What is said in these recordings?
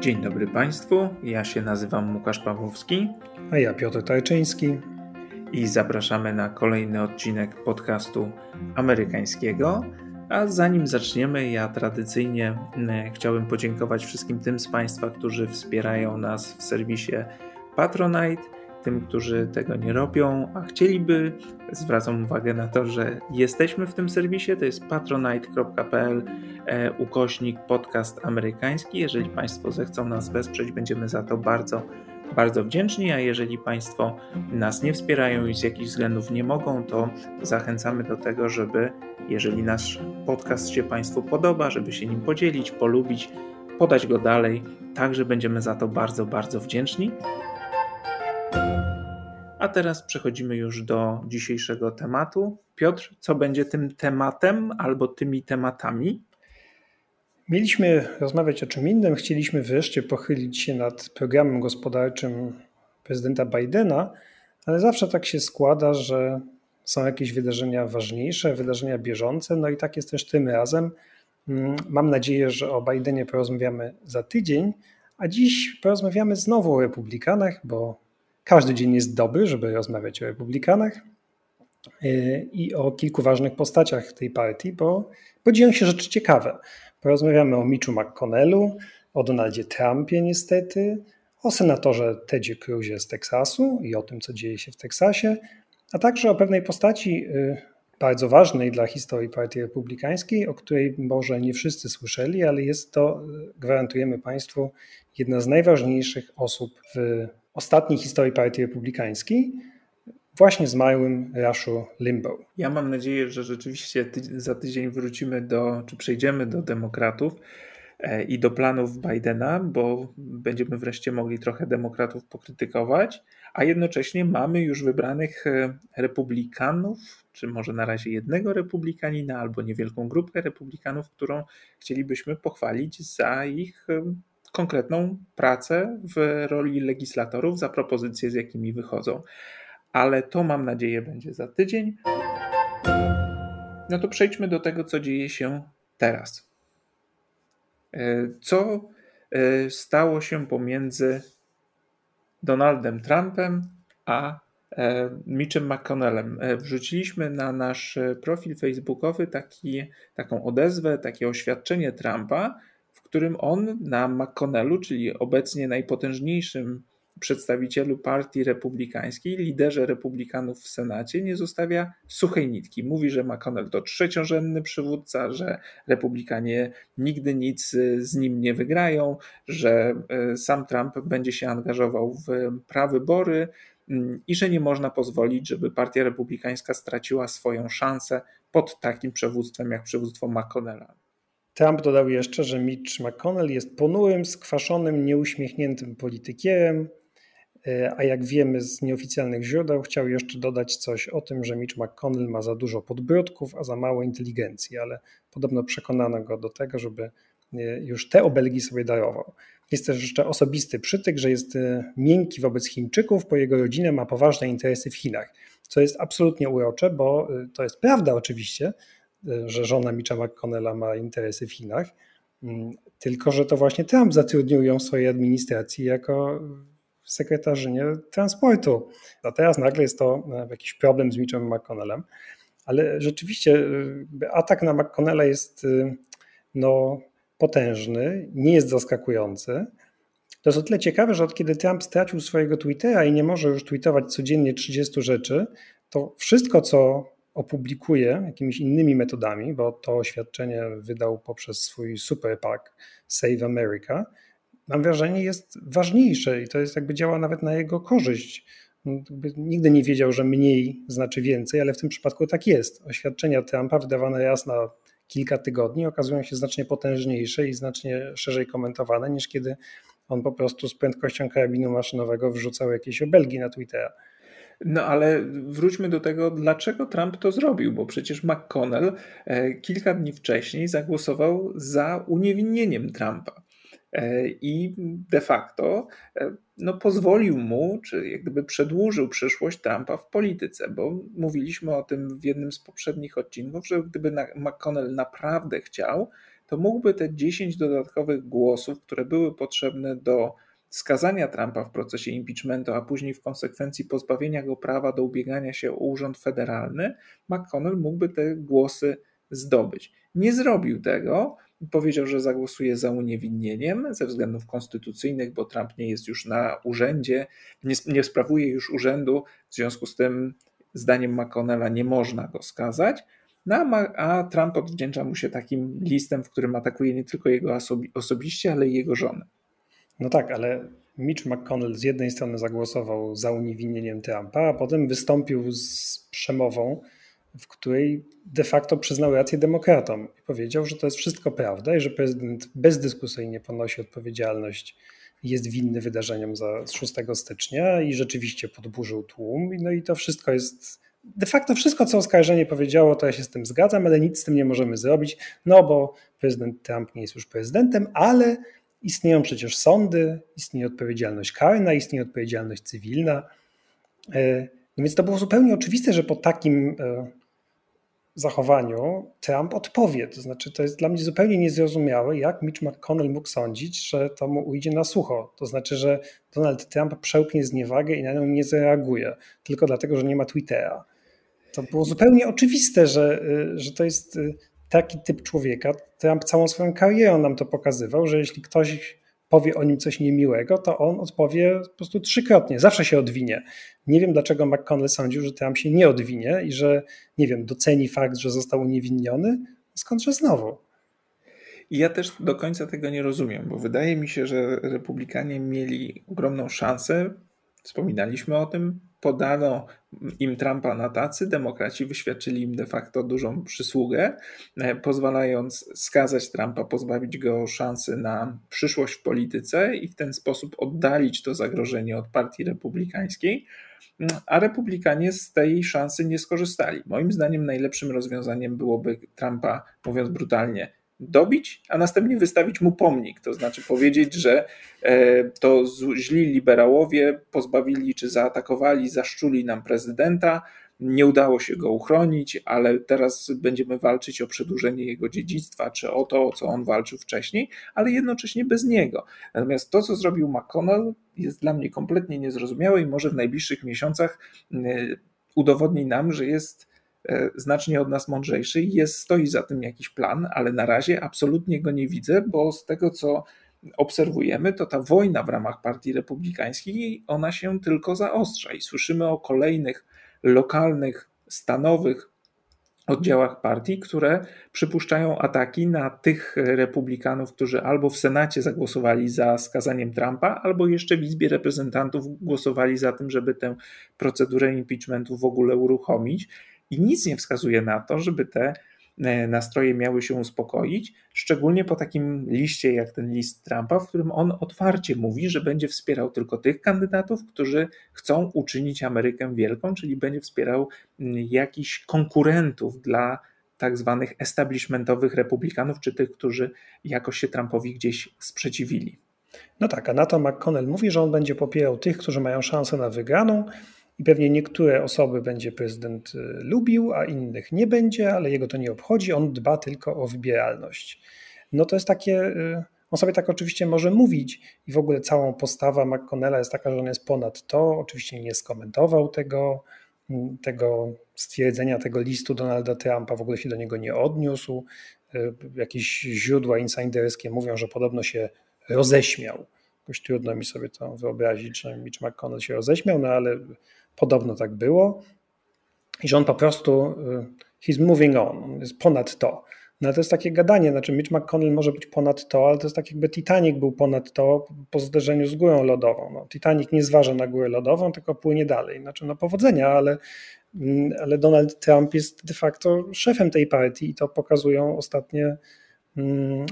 Dzień dobry Państwu, ja się nazywam Łukasz Pawłowski. A ja Piotr Tajczyński. I zapraszamy na kolejny odcinek podcastu amerykańskiego. A zanim zaczniemy, ja tradycyjnie mm, chciałbym podziękować wszystkim tym z Państwa, którzy wspierają nas w serwisie Patronite tym, którzy tego nie robią, a chcieliby, zwracam uwagę na to, że jesteśmy w tym serwisie, to jest patronite.pl e, ukośnik podcast amerykański. Jeżeli Państwo zechcą nas wesprzeć, będziemy za to bardzo, bardzo wdzięczni, a jeżeli Państwo nas nie wspierają i z jakichś względów nie mogą, to zachęcamy do tego, żeby jeżeli nasz podcast się Państwu podoba, żeby się nim podzielić, polubić, podać go dalej. Także będziemy za to bardzo, bardzo wdzięczni. A teraz przechodzimy już do dzisiejszego tematu. Piotr, co będzie tym tematem albo tymi tematami? Mieliśmy rozmawiać o czym innym. Chcieliśmy wreszcie pochylić się nad programem gospodarczym prezydenta Bidena, ale zawsze tak się składa, że są jakieś wydarzenia ważniejsze, wydarzenia bieżące. No i tak jest też tym razem. Mm, mam nadzieję, że o Bidenie porozmawiamy za tydzień, a dziś porozmawiamy znowu o republikanach, bo każdy dzień jest dobry, żeby rozmawiać o republikanach e, i o kilku ważnych postaciach tej partii, bo, bo dzieją się rzeczy ciekawe. Porozmawiamy o Mitchu McConnellu, o Donaldzie Trumpie niestety, o senatorze Tedzie Cruzie z Teksasu i o tym, co dzieje się w Teksasie, a także o pewnej postaci e, bardzo ważnej dla historii Partii Republikańskiej, o której może nie wszyscy słyszeli, ale jest to, e, gwarantujemy Państwu, jedna z najważniejszych osób w ostatniej historii Partii Republikańskiej, właśnie zmarłym Rashu Limbaugh. Ja mam nadzieję, że rzeczywiście za tydzień wrócimy do, czy przejdziemy do demokratów e, i do planów Bidena, bo będziemy wreszcie mogli trochę demokratów pokrytykować, a jednocześnie mamy już wybranych e, republikanów, czy może na razie jednego republikanina, albo niewielką grupę republikanów, którą chcielibyśmy pochwalić za ich e, konkretną pracę w roli legislatorów za propozycje, z jakimi wychodzą. Ale to mam nadzieję będzie za tydzień. No to przejdźmy do tego, co dzieje się teraz. E, co e, stało się pomiędzy Donaldem Trumpem a e, Mitchem McConnellem. Wrzuciliśmy na nasz profil facebookowy taki, taką odezwę, takie oświadczenie Trumpa, którym on na McConnellu, czyli obecnie najpotężniejszym przedstawicielu partii republikańskiej, liderze republikanów w Senacie, nie zostawia suchej nitki. Mówi, że McConnell to trzeciorzędny przywódca, że republikanie nigdy nic z nim nie wygrają, że e, sam Trump będzie się angażował w prawybory mm, i że nie można pozwolić, żeby partia republikańska straciła swoją szansę pod takim przywództwem jak przywództwo McConnella. Trump dodał jeszcze, że Mitch McConnell jest ponurym, skwaszonym, nieuśmiechniętym politykiem, e, a jak wiemy z nieoficjalnych źródeł, chciał jeszcze dodać coś o tym, że Mitch McConnell ma za dużo podbródków, a za mało inteligencji, ale podobno przekonano go do tego, żeby e, już te obelgi sobie darował. Jest też jeszcze osobisty przytyk, że jest e, miękki wobec Chińczyków, bo jego rodzina ma poważne interesy w Chinach, co jest absolutnie urocze, bo to jest prawda oczywiście, że żona Mitcha McConnella ma interesy w Chinach, mm, tylko że to właśnie Trump zatrudnił ją w swojej administracji jako sekretarzynię transportu. A teraz nagle jest to e, jakiś problem z Mitchem McConnellem. Ale rzeczywiście e, atak na McConnella jest e, no, potężny, nie jest zaskakujący. To jest o tyle ciekawe, że od kiedy Trump stracił swojego Twittera i nie może już tweetować codziennie 30 rzeczy, to wszystko, co opublikuje jakimiś innymi metodami, bo to oświadczenie wydał poprzez swój super PAC Save America, mam wrażenie jest ważniejsze i to jest jakby działa nawet na jego korzyść. Nigdy nie wiedział, że mniej znaczy więcej, ale w tym przypadku tak jest. Oświadczenia Trumpa wydawane raz na kilka tygodni okazują się znacznie potężniejsze i znacznie szerzej komentowane niż kiedy on po prostu z prędkością karabinu maszynowego wrzucał jakieś obelgi na Twittera. No ale wróćmy do tego, dlaczego Trump to zrobił, bo przecież McConnell e, kilka dni wcześniej zagłosował za uniewinnieniem Trumpa. E, I de facto e, no, pozwolił mu, czy jak gdyby przedłużył przyszłość Trumpa w polityce, bo mówiliśmy o tym w jednym z poprzednich odcinków, że gdyby McConnell naprawdę chciał, to mógłby te 10 dodatkowych głosów, które były potrzebne do skazania Trumpa w procesie impeachmentu, a później w konsekwencji pozbawienia go prawa do ubiegania się o urząd federalny, McConnell mógłby te głosy zdobyć. Nie zrobił tego. Powiedział, że zagłosuje za uniewinnieniem ze względów konstytucyjnych, bo Trump nie jest już na urzędzie, nie, nie sprawuje już urzędu, w związku z tym, zdaniem McConnella, nie można go skazać. No, a Trump odwdzięcza mu się takim listem, w którym atakuje nie tylko jego osobi osobiście, ale i jego żonę. No tak, ale Mitch McConnell z jednej strony zagłosował za uniewinnieniem Trumpa, a potem wystąpił z przemową, w której de facto przyznał rację demokratom i powiedział, że to jest wszystko prawda i że prezydent bezdyskusyjnie ponosi odpowiedzialność jest winny wydarzeniom za 6 stycznia i rzeczywiście podburzył tłum. No i to wszystko jest de facto wszystko, co oskarżenie powiedziało, to ja się z tym zgadzam, ale nic z tym nie możemy zrobić, no bo prezydent Trump nie jest już prezydentem, ale istnieją przecież sądy, istnieje odpowiedzialność karna, istnieje odpowiedzialność cywilna. E, no więc to było zupełnie oczywiste, że po takim e, zachowaniu Trump odpowie. To znaczy, to jest dla mnie zupełnie niezrozumiałe, jak Mitch McConnell mógł sądzić, że to mu ujdzie na sucho. To znaczy, że Donald Trump przełknie zniewagę i na nią nie zareaguje, tylko dlatego, że nie ma Twittera. To było zupełnie oczywiste, że, y, że to jest taki typ człowieka. Trump całą swoją karierą nam to pokazywał, że jeśli ktoś powie o nim coś niemiłego, to on odpowie po prostu trzykrotnie, zawsze się odwinie. Nie wiem, dlaczego McConnell sądził, że Trump się nie odwinie i że, nie wiem, doceni fakt, że został uniewinniony, skądże znowu. I ja też do końca tego nie rozumiem, bo wydaje mi się, że republikanie mieli ogromną szansę. Wspominaliśmy o tym, podano im Trumpa na tacy, demokraci wyświadczyli im de facto dużą przysługę, e, pozwalając skazać Trumpa, pozbawić go szansy na przyszłość w polityce i w ten sposób oddalić to zagrożenie od partii republikańskiej. A republikanie z tej szansy nie skorzystali. Moim zdaniem najlepszym rozwiązaniem byłoby Trumpa, mówiąc brutalnie, dobić, a następnie wystawić mu pomnik. To znaczy powiedzieć, że e, to źli liberałowie pozbawili czy zaatakowali, zaszczuli nam prezydenta, nie udało się go uchronić, ale teraz będziemy walczyć o przedłużenie jego dziedzictwa, czy o to, o co on walczył wcześniej, ale jednocześnie bez niego. Natomiast to, co zrobił McConnell, jest dla mnie kompletnie niezrozumiałe i może w najbliższych miesiącach udowodni nam, że jest E, znacznie od nas mądrzejszy i jest, stoi za tym jakiś plan, ale na razie absolutnie go nie widzę, bo z tego co obserwujemy, to ta wojna w ramach Partii Republikańskiej, ona się tylko zaostrza i słyszymy o kolejnych lokalnych, stanowych oddziałach partii, które przypuszczają ataki na tych republikanów, którzy albo w Senacie zagłosowali za skazaniem Trumpa, albo jeszcze w Izbie Reprezentantów głosowali za tym, żeby tę procedurę impeachmentu w ogóle uruchomić i nic nie wskazuje na to, żeby te e, nastroje miały się uspokoić, szczególnie po takim liście jak ten list Trumpa, w którym on otwarcie mówi, że będzie wspierał tylko tych kandydatów, którzy chcą uczynić Amerykę wielką, czyli będzie wspierał jakichś konkurentów dla tak zwanych establishmentowych republikanów, czy tych, którzy jakoś się Trumpowi gdzieś sprzeciwili. No tak, a na to McConnell mówi, że on będzie popierał tych, którzy mają szansę na wygraną, i pewnie niektóre osoby będzie prezydent y, lubił, a innych nie będzie, ale jego to nie obchodzi. On dba tylko o wybieralność. No to jest takie. Y, on sobie tak oczywiście może mówić i w ogóle całą postawa McConnella jest taka, że on jest ponad to. Oczywiście nie skomentował tego, mm, tego stwierdzenia, tego listu Donalda Trumpa, w ogóle się do niego nie odniósł. Y, jakieś źródła insiderskie mówią, że podobno się roześmiał. Jakoś trudno mi sobie to wyobrazić, że Mitch McConnell się roześmiał, no ale Podobno tak było. I że on po prostu, y, he's moving on, jest ponad to. No to jest takie gadanie, znaczy Mitch McConnell może być ponad to, ale to jest tak jakby Titanic był ponad to po zderzeniu z górą lodową. No, Titanic nie zważa na górę lodową, tylko płynie dalej. Znaczy no powodzenia, ale, mm, ale Donald Trump jest de facto szefem tej partii i to pokazują ostatnie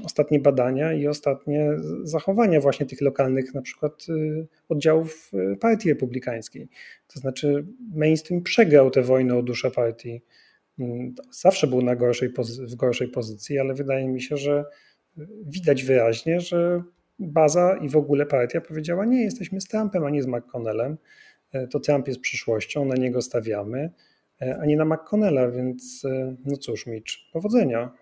ostatnie badania i ostatnie zachowania właśnie tych lokalnych na przykład y, oddziałów y, partii republikańskiej. To znaczy mainstream przegrał tę wojnę o duszę partii. Mm, zawsze był na gorszej w gorszej pozycji, ale wydaje mi się, że widać wyraźnie, że baza i w ogóle partia powiedziała nie, jesteśmy z Trumpem, a nie z McConnellem. E, to Trump jest przyszłością, na niego stawiamy, e, a nie na McConnella, więc e, no cóż Mitch, powodzenia.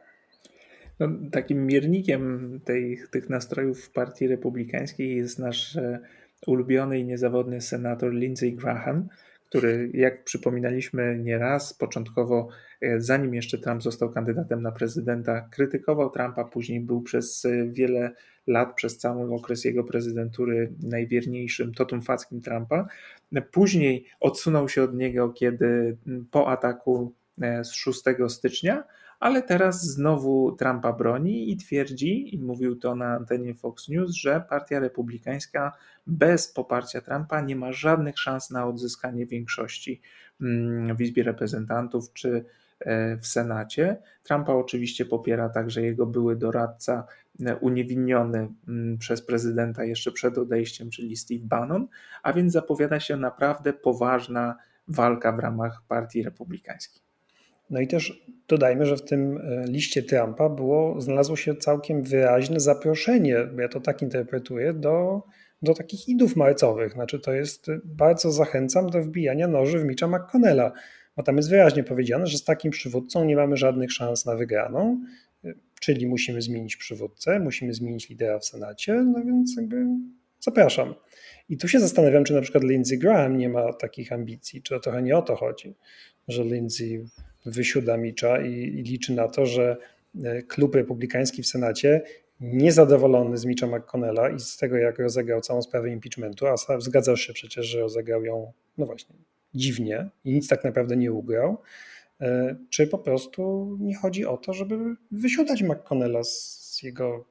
No, takim miernikiem tej, tych nastrojów w Partii Republikańskiej jest nasz e, ulubiony i niezawodny senator Lindsey Graham, który, jak przypominaliśmy nieraz, początkowo, e, zanim jeszcze Trump został kandydatem na prezydenta, krytykował Trumpa, później był przez e, wiele lat, przez cały okres jego prezydentury najwierniejszym totum fackim Trumpa. Później odsunął się od niego, kiedy po ataku z 6 stycznia ale teraz znowu Trumpa broni i twierdzi, i mówił to na antenie Fox News, że Partia Republikańska bez poparcia Trumpa nie ma żadnych szans na odzyskanie większości mm, w Izbie Reprezentantów czy e, w Senacie. Trumpa oczywiście popiera także jego były doradca e, uniewinniony mm, przez prezydenta jeszcze przed odejściem, czyli Steve Bannon, a więc zapowiada się naprawdę poważna walka w ramach Partii Republikańskiej. No i też dodajmy, że w tym e, liście Trumpa było, znalazło się całkiem wyraźne zaproszenie, ja to tak interpretuję, do, do takich idów marcowych. Znaczy to jest, bardzo zachęcam do wbijania noży w Mitcha McConnella, bo tam jest wyraźnie powiedziane, że z takim przywódcą nie mamy żadnych szans na wygraną, e, czyli musimy zmienić przywódcę, musimy zmienić lidera w Senacie, no więc jakby zapraszam. I tu się zastanawiam, czy na przykład Lindsey Graham nie ma takich ambicji, czy to trochę nie o to chodzi, że Lindsey wysiuda Micza i, i liczy na to, że e, klub republikański w Senacie niezadowolony z Mitcha McConnella i z tego, jak rozegrał całą sprawę impeachmentu, a zgadzasz się przecież, że rozegrał ją, no właśnie, dziwnie i nic tak naprawdę nie ugrał, e, czy po prostu nie chodzi o to, żeby wysiadać McConnella z jego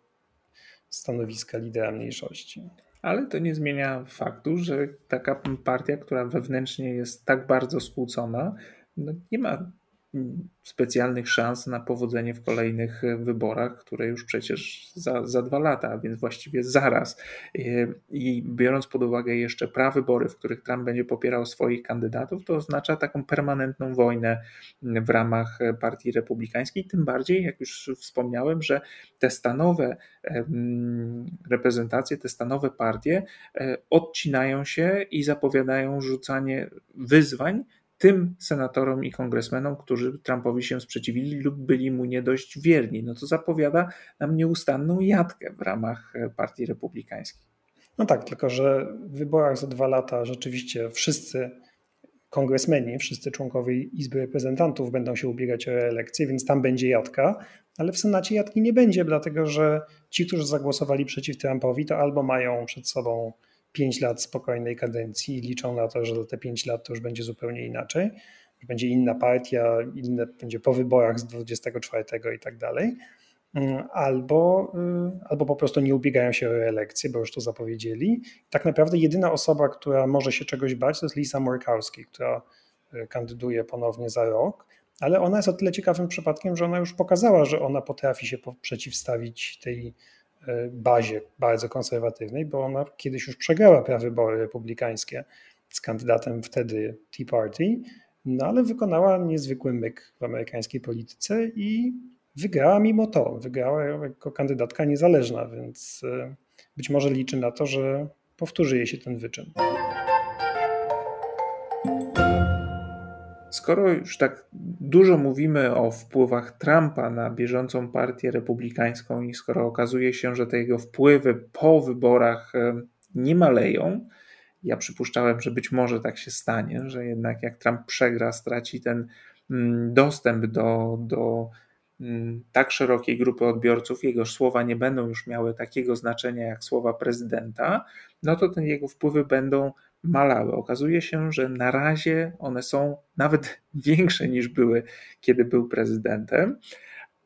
stanowiska lidera mniejszości. Ale to nie zmienia faktu, że taka partia, która wewnętrznie jest tak bardzo skłócona, no nie ma specjalnych szans na powodzenie w kolejnych wyborach, które już przecież za, za dwa lata, a więc właściwie zaraz. I biorąc pod uwagę jeszcze prawybory, w których Trump będzie popierał swoich kandydatów, to oznacza taką permanentną wojnę w ramach Partii Republikańskiej. Tym bardziej, jak już wspomniałem, że te stanowe reprezentacje, te stanowe partie e, odcinają się i zapowiadają rzucanie wyzwań tym senatorom i kongresmenom, którzy Trumpowi się sprzeciwili lub byli mu nie dość wierni. No to zapowiada nam nieustanną jatkę w ramach e, Partii Republikańskiej. No tak, tylko że w wyborach za dwa lata rzeczywiście wszyscy kongresmeni, wszyscy członkowie Izby Reprezentantów będą się ubiegać o reelekcję, więc tam będzie jadka, ale w Senacie jadki nie będzie, dlatego że ci, którzy zagłosowali przeciw Trumpowi, to albo mają przed sobą 5 lat spokojnej kadencji i liczą na to, że za te 5 lat to już będzie zupełnie inaczej, że będzie inna partia, inne będzie po wyborach z 24 i tak dalej. Albo, y, albo po prostu nie ubiegają się o reelekcję, bo już to zapowiedzieli. Tak naprawdę jedyna osoba, która może się czegoś bać, to jest Lisa Murkowski, która y, kandyduje ponownie za rok, ale ona jest o tyle ciekawym przypadkiem, że ona już pokazała, że ona potrafi się przeciwstawić tej bazie bardzo konserwatywnej, bo ona kiedyś już przegrała prawybory republikańskie z kandydatem wtedy Tea Party, no ale wykonała niezwykły myk w amerykańskiej polityce i wygrała mimo to. Wygrała jako kandydatka niezależna, więc e, być może liczy na to, że powtórzy jej się ten wyczyn. Skoro już tak dużo mówimy o wpływach Trumpa na bieżącą partię republikańską i skoro okazuje się, że te jego wpływy po wyborach e, nie maleją, ja przypuszczałem, że być może tak się stanie, że jednak jak Trump przegra, straci ten mm, dostęp do, do mm, tak szerokiej grupy odbiorców, jego słowa nie będą już miały takiego znaczenia jak słowa prezydenta, no to te jego wpływy będą malały. Okazuje się, że na razie one są nawet większe niż były, kiedy był prezydentem,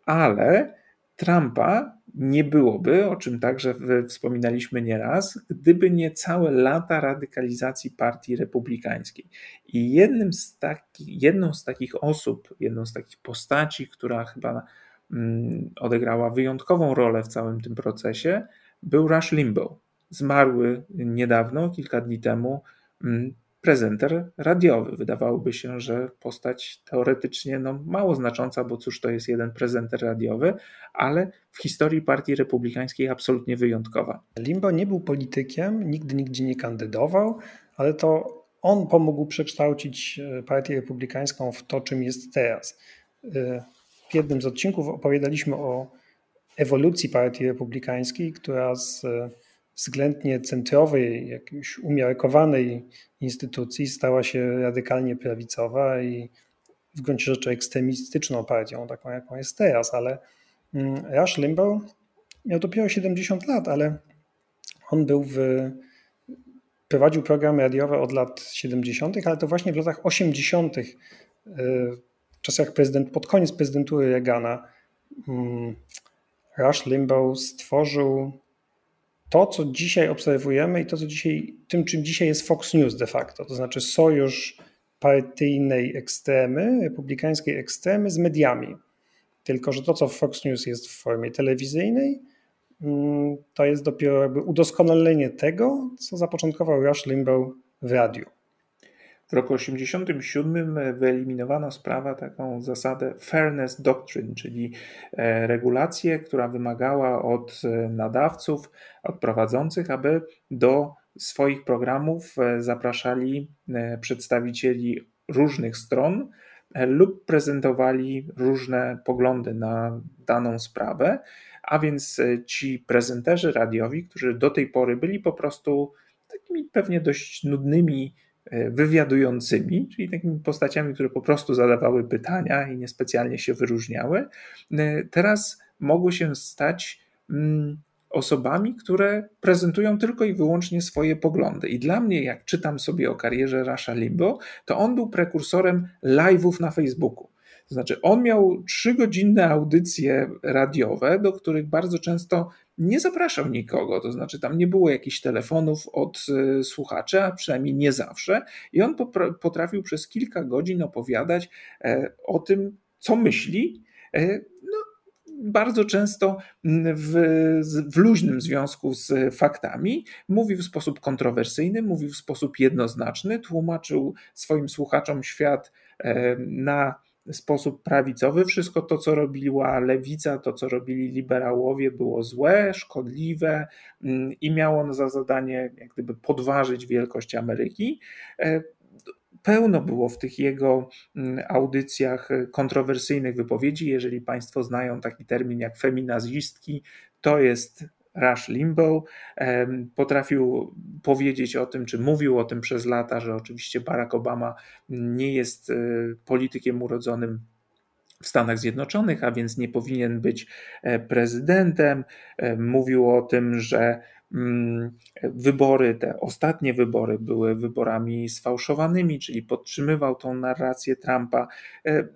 ale Trumpa nie byłoby, o czym także wspominaliśmy nieraz, gdyby nie całe lata radykalizacji partii republikańskiej. I jednym z taki, jedną z takich osób, jedną z takich postaci, która chyba mm, odegrała wyjątkową rolę w całym tym procesie, był Rush Limbaugh zmarły niedawno, kilka dni temu, mm, prezenter radiowy. Wydawałoby się, że postać teoretycznie no, mało znacząca, bo cóż to jest jeden prezenter radiowy, ale w historii Partii Republikańskiej absolutnie wyjątkowa. Limbo nie był politykiem, nigdy nigdzie nie kandydował, ale to on pomógł przekształcić e, Partię Republikańską w to, czym jest teraz. E, w jednym z odcinków opowiadaliśmy o ewolucji partii republikańskiej, która z względnie centrowej, jakiejś umiarkowanej instytucji stała się radykalnie prawicowa i w gruncie rzeczy ekstremistyczną partią, taką jaką jest teraz, ale mm, Rush Limbaugh miał dopiero 70 lat, ale on był w, prowadził programy radiowe od lat 70., ale to właśnie w latach 80., e, w czasach prezydent, pod koniec prezydentury Reagana, mm, Rush Limbaugh stworzył to, co dzisiaj obserwujemy i to, co dzisiaj, tym, czym dzisiaj jest Fox News de facto, to znaczy sojusz partyjnej ekstremy, republikańskiej ekstremy z mediami. Tylko, że to, co w Fox News jest w formie telewizyjnej, mm, to jest dopiero jakby udoskonalenie tego, co zapoczątkował Rush Limbaugh w radiu. W roku 1987 wyeliminowano sprawę taką zasadę fairness doctrine, czyli e, regulację, która wymagała od e, nadawców, od prowadzących, aby do swoich programów e, zapraszali przedstawicieli różnych stron lub prezentowali różne poglądy na daną sprawę, a więc ci prezenterzy radiowi, którzy do tej pory byli po prostu takimi pewnie dość nudnymi wywiadującymi, czyli takimi postaciami, które po prostu zadawały pytania i niespecjalnie się wyróżniały, e, teraz mogły się stać mm, osobami, które prezentują tylko i wyłącznie swoje poglądy. I dla mnie, jak czytam sobie o karierze Rasha Limbo, to on był prekursorem live'ów na Facebooku. To znaczy, on miał trzygodzinne audycje radiowe, do których bardzo często nie zapraszał nikogo, to znaczy tam nie było jakichś telefonów od e, słuchaczy, a przynajmniej nie zawsze. I on potrafił przez kilka godzin opowiadać e, o tym, co myśli. E, no, bardzo często w, w luźnym związku z faktami, mówił w sposób kontrowersyjny, mówił w sposób jednoznaczny, tłumaczył swoim słuchaczom świat na sposób prawicowy. Wszystko to, co robiła lewica, to, co robili liberałowie, było złe, szkodliwe mm, i miało za zadanie jak gdyby podważyć wielkość Ameryki. E, pełno było w tych jego mm, audycjach kontrowersyjnych wypowiedzi. Jeżeli Państwo znają taki termin jak feminazistki, to jest Rush Limbaugh. Potrafił powiedzieć o tym, czy mówił o tym przez lata, że oczywiście Barack Obama nie jest e, politykiem urodzonym w Stanach Zjednoczonych, a więc nie powinien być e, prezydentem. Mówił o tym, że mm, wybory, te ostatnie wybory były wyborami sfałszowanymi, czyli podtrzymywał tą narrację Trumpa. E,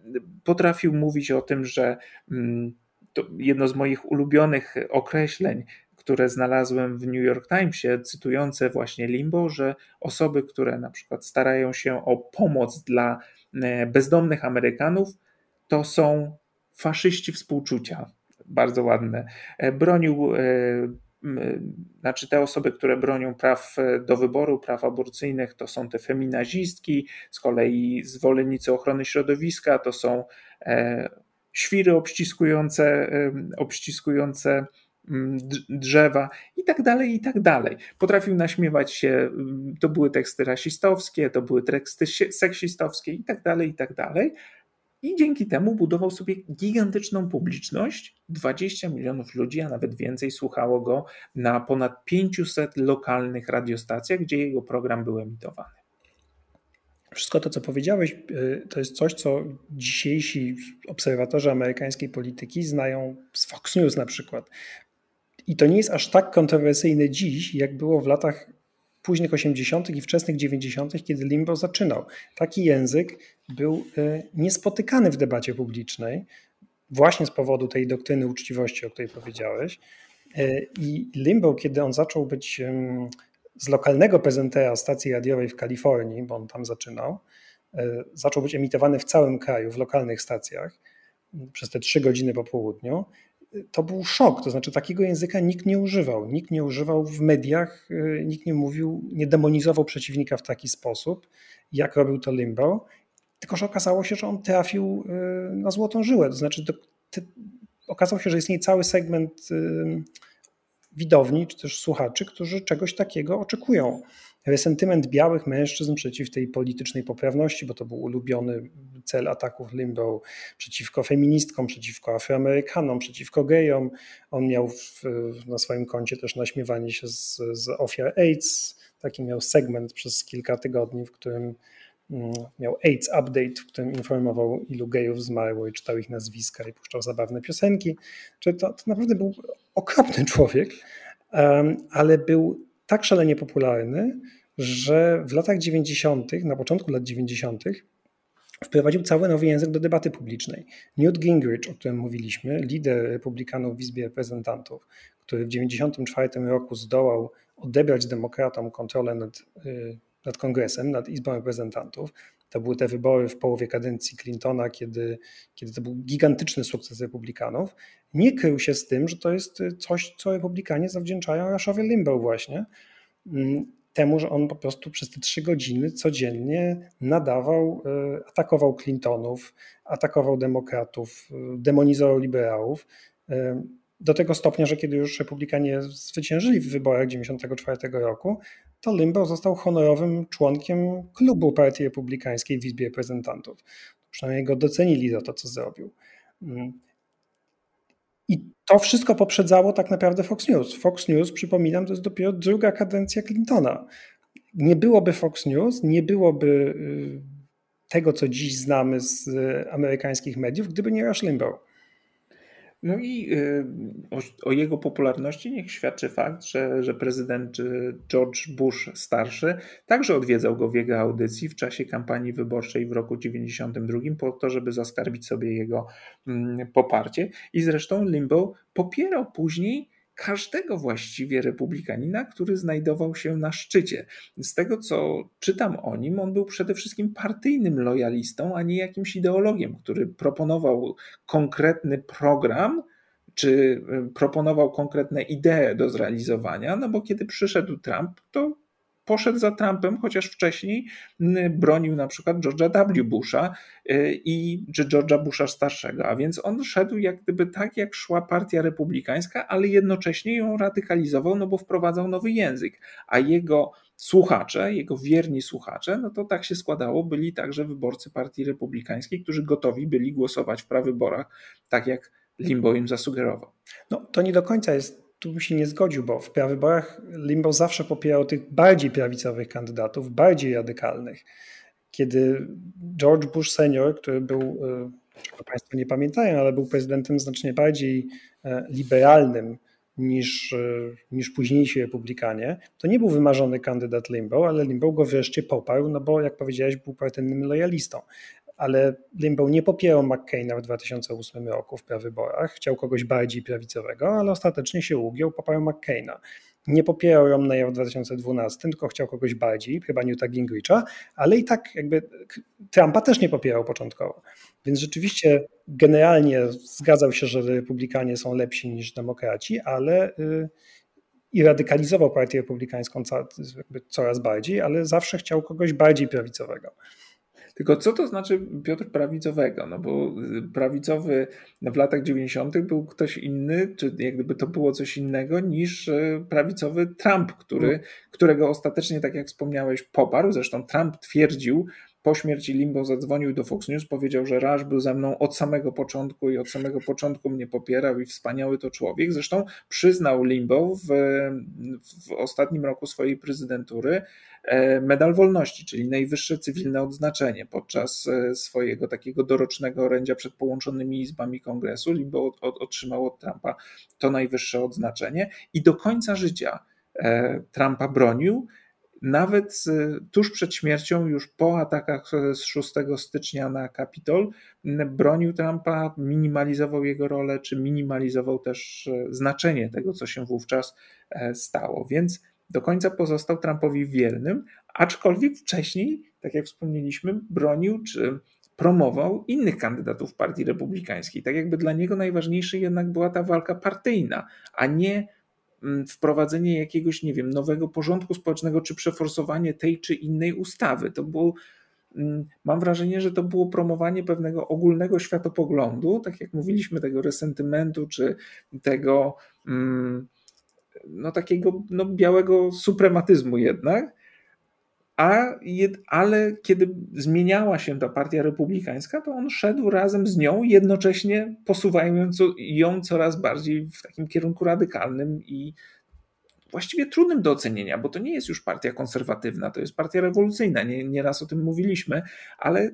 potrafił mówić o tym, że mm, to jedno z moich ulubionych określeń, które znalazłem w New York Timesie, cytujące właśnie Limbo, że osoby, które na przykład starają się o pomoc dla e, bezdomnych Amerykanów, to są faszyści współczucia. Bardzo ładne. E, bronił e, znaczy te osoby, które bronią praw do wyboru, praw aborcyjnych, to są te feminazistki, z kolei zwolennicy ochrony środowiska, to są świry obściskujące, obściskujące drzewa i tak dalej, i tak dalej. Potrafił naśmiewać się, mm, to były teksty rasistowskie, to były teksty seksistowskie i tak dalej, i tak dalej. I dzięki temu budował sobie gigantyczną publiczność. 20 milionów ludzi, a nawet więcej, słuchało go na ponad 500 lokalnych radiostacjach, gdzie jego program był emitowany. Wszystko to, co powiedziałeś, y, to jest coś, co dzisiejsi obserwatorzy amerykańskiej polityki znają z Fox News na przykład. I to nie jest aż tak kontrowersyjne dziś, jak było w latach późnych 80. i wczesnych 90., kiedy Limbo zaczynał. Taki język był e, niespotykany w debacie publicznej, właśnie z powodu tej doktryny uczciwości, o której powiedziałeś. E, I Limbo, kiedy on zaczął być z lokalnego prezentera stacji radiowej w Kalifornii, bo on tam zaczynał, e, zaczął być emitowany w całym kraju, w lokalnych stacjach przez te trzy godziny po południu to był szok. To znaczy, takiego języka nikt nie używał. Nikt nie używał w mediach, y, nikt nie mówił, nie demonizował przeciwnika w taki sposób, jak robił to Limbo. Tylko, że okazało się, że on trafił y, na złotą żyłę. To znaczy, to, okazało się, że istnieje cały segment widowni czy też słuchaczy, którzy czegoś takiego oczekują. Resentyment białych mężczyzn przeciw tej politycznej poprawności, bo to był ulubiony cel ataków Limbo przeciwko feministkom, przeciwko Afroamerykanom, przeciwko gejom. On miał w, na swoim koncie też naśmiewanie się z, z ofiar AIDS. Taki miał segment przez kilka tygodni, w którym mm, miał AIDS Update, w którym informował, ilu gejów zmarło i czytał ich nazwiska i puszczał zabawne piosenki. To, to naprawdę był okropny człowiek, ale był tak szalenie popularny, że w latach 90., na początku lat 90., wprowadził cały nowy język do debaty publicznej. Newt Gingrich, o którym mówiliśmy, lider republikanów w Izbie Reprezentantów, który w 1994 roku zdołał odebrać demokratom kontrolę nad, y, nad Kongresem, nad Izbą Reprezentantów. To były te wybory w połowie kadencji Clintona, kiedy, kiedy to był gigantyczny sukces republikanów. Nie krył się z tym, że to jest coś, co republikanie zawdzięczają Rushowi Limbaugh właśnie mm, temu, że on po prostu przez te trzy godziny codziennie nadawał, e, atakował Clintonów, atakował demokratów, e, demonizował liberałów. Do tego stopnia, że kiedy już republikanie zwyciężyli w wyborach 1994 roku, to Limbaugh został honorowym członkiem klubu Partii Republikańskiej w Izbie Reprezentantów. Przynajmniej go docenili za to, co zrobił. I to wszystko poprzedzało tak naprawdę Fox News. Fox News, przypominam, to jest dopiero druga kadencja Clintona. Nie byłoby Fox News, nie byłoby y, tego, co dziś znamy z amerykańskich mediów, gdyby nie Rush Limbaugh. No i y, o, o, jego popularności niech świadczy fakt, że, że prezydent y, George Bush starszy także odwiedzał go w jego audycji w czasie kampanii wyborczej w roku 92 po to, żeby zaskarbić sobie jego mm, poparcie. I zresztą Limbo popierał później każdego właściwie republikanina, który znajdował się na szczycie. Z tego, co czytam o nim, on był przede wszystkim partyjnym lojalistą, a nie jakimś ideologiem, który proponował konkretny program, czy y, proponował konkretne idee do zrealizowania, no bo kiedy przyszedł Trump, to poszedł za Trumpem, chociaż wcześniej bronił na przykład George'a W. Busha y, i czy George'a Busha starszego, a więc on szedł jak gdyby tak, jak szła partia republikańska, ale jednocześnie ją radykalizował, no bo wprowadzał nowy język, a jego słuchacze, jego wierni słuchacze, no to tak się składało, byli także wyborcy partii republikańskiej, którzy gotowi byli głosować w prawyborach, tak jak Limbo im zasugerował. No to nie do końca jest tu bym się nie zgodził, bo w prawyborach Limbo zawsze popierał tych bardziej prawicowych kandydatów, bardziej radykalnych. Kiedy George Bush senior, który był, e, czego Państwo nie pamiętają, ale był prezydentem znacznie bardziej e, liberalnym niż, e, niż późniejsi republikanie, to nie był wymarzony kandydat Limbo, ale Limbo go wreszcie poparł, no bo jak powiedziałeś, był partyjnym lojalistą ale Limbaugh nie popierał McCaina w 2008 roku w prawyborach, chciał kogoś bardziej prawicowego, ale ostatecznie się ugiął, poparł McCaina. Nie popierał Romneya w 2012, tylko chciał kogoś bardziej, chyba Newta Gingricha, ale i tak jakby Trumpa też nie popierał początkowo. Więc rzeczywiście generalnie zgadzał się, że republikanie są lepsi niż demokraci, ale y, i radykalizował partię republikańską coraz bardziej, ale zawsze chciał kogoś bardziej prawicowego. Tylko co to znaczy Piotr prawicowego? No bo y, prawicowy w latach 90. był ktoś inny, czy jak gdyby to było coś innego niż y, prawicowy Trump, który, mm. którego ostatecznie, tak jak wspomniałeś, poparł. Zresztą Trump twierdził, po śmierci Limbo zadzwonił do Fox News, powiedział, że Rush był ze mną od samego początku i od samego początku mnie popierał i wspaniały to człowiek. Zresztą przyznał Limbo w, w ostatnim roku swojej prezydentury e, medal wolności, czyli najwyższe cywilne odznaczenie podczas e, swojego takiego dorocznego orędzia przed połączonymi izbami kongresu. Limbo otrzymał od Trumpa to najwyższe odznaczenie i do końca życia e, Trumpa bronił nawet tuż przed śmiercią, już po atakach z 6 stycznia na Kapitol, bronił Trumpa, minimalizował jego rolę, czy minimalizował też e, znaczenie tego, co się wówczas e, stało. Więc do końca pozostał Trumpowi wiernym, aczkolwiek wcześniej, tak jak wspomnieliśmy, bronił czy promował innych kandydatów Partii Republikańskiej. Tak jakby dla niego najważniejsza jednak była ta walka partyjna, a nie wprowadzenie jakiegoś, nie wiem, nowego porządku społecznego, czy przeforsowanie tej czy innej ustawy. To było, mm, mam wrażenie, że to było promowanie pewnego ogólnego światopoglądu, tak jak mówiliśmy, tego resentymentu, czy tego, mm, no, takiego no, białego suprematyzmu jednak, a ale kiedy zmieniała się ta partia republikańska, to on szedł razem z nią, jednocześnie posuwając ją coraz bardziej w takim kierunku radykalnym i właściwie trudnym do ocenienia, bo to nie jest już partia konserwatywna, to jest partia rewolucyjna, nie, nieraz o tym mówiliśmy, ale